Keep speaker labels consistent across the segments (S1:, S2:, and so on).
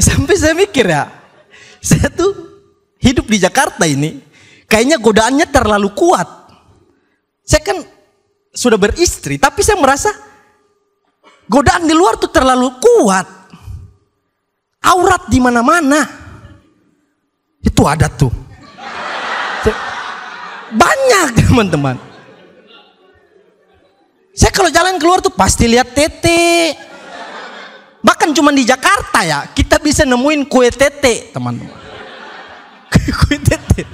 S1: Sampai saya mikir ya, saya tuh hidup di Jakarta ini, kayaknya godaannya terlalu kuat. Saya kan sudah beristri, tapi saya merasa godaan di luar tuh terlalu kuat. Aurat di mana-mana. Itu ada tuh. Banyak teman-teman. Saya kalau jalan keluar tuh pasti lihat tete. Bahkan cuma di Jakarta ya, kita bisa nemuin kue tete, teman-teman. kue tete.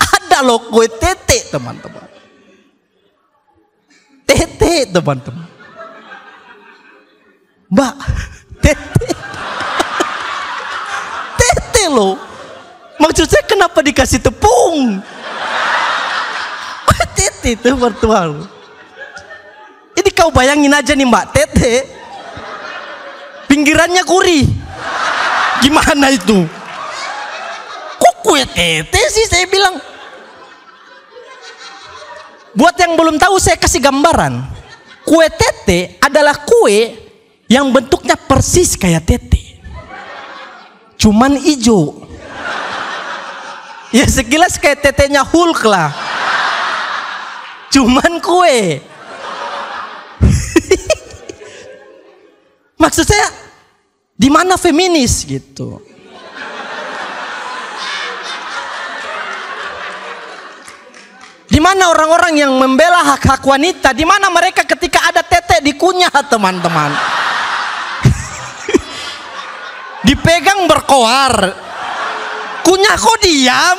S1: Ada loh kue tete, teman-teman. Tete, teman-teman. Mbak, tete. tete loh. Maksud saya kenapa dikasih tepung? tete itu mertua Ini kau bayangin aja nih mbak, tete pinggirannya kuri. Gimana itu? Kok kue tete sih saya bilang? Buat yang belum tahu saya kasih gambaran. Kue tete adalah kue yang bentuknya persis kayak tete. Cuman hijau. Ya sekilas kayak tetenya Hulk lah. Cuman kue. Maksud saya di mana feminis gitu? Di mana orang-orang yang membela hak-hak wanita? Di mana mereka ketika ada tete dikunyah, teman-teman? Dipegang berkoar. Kunyah kok diam?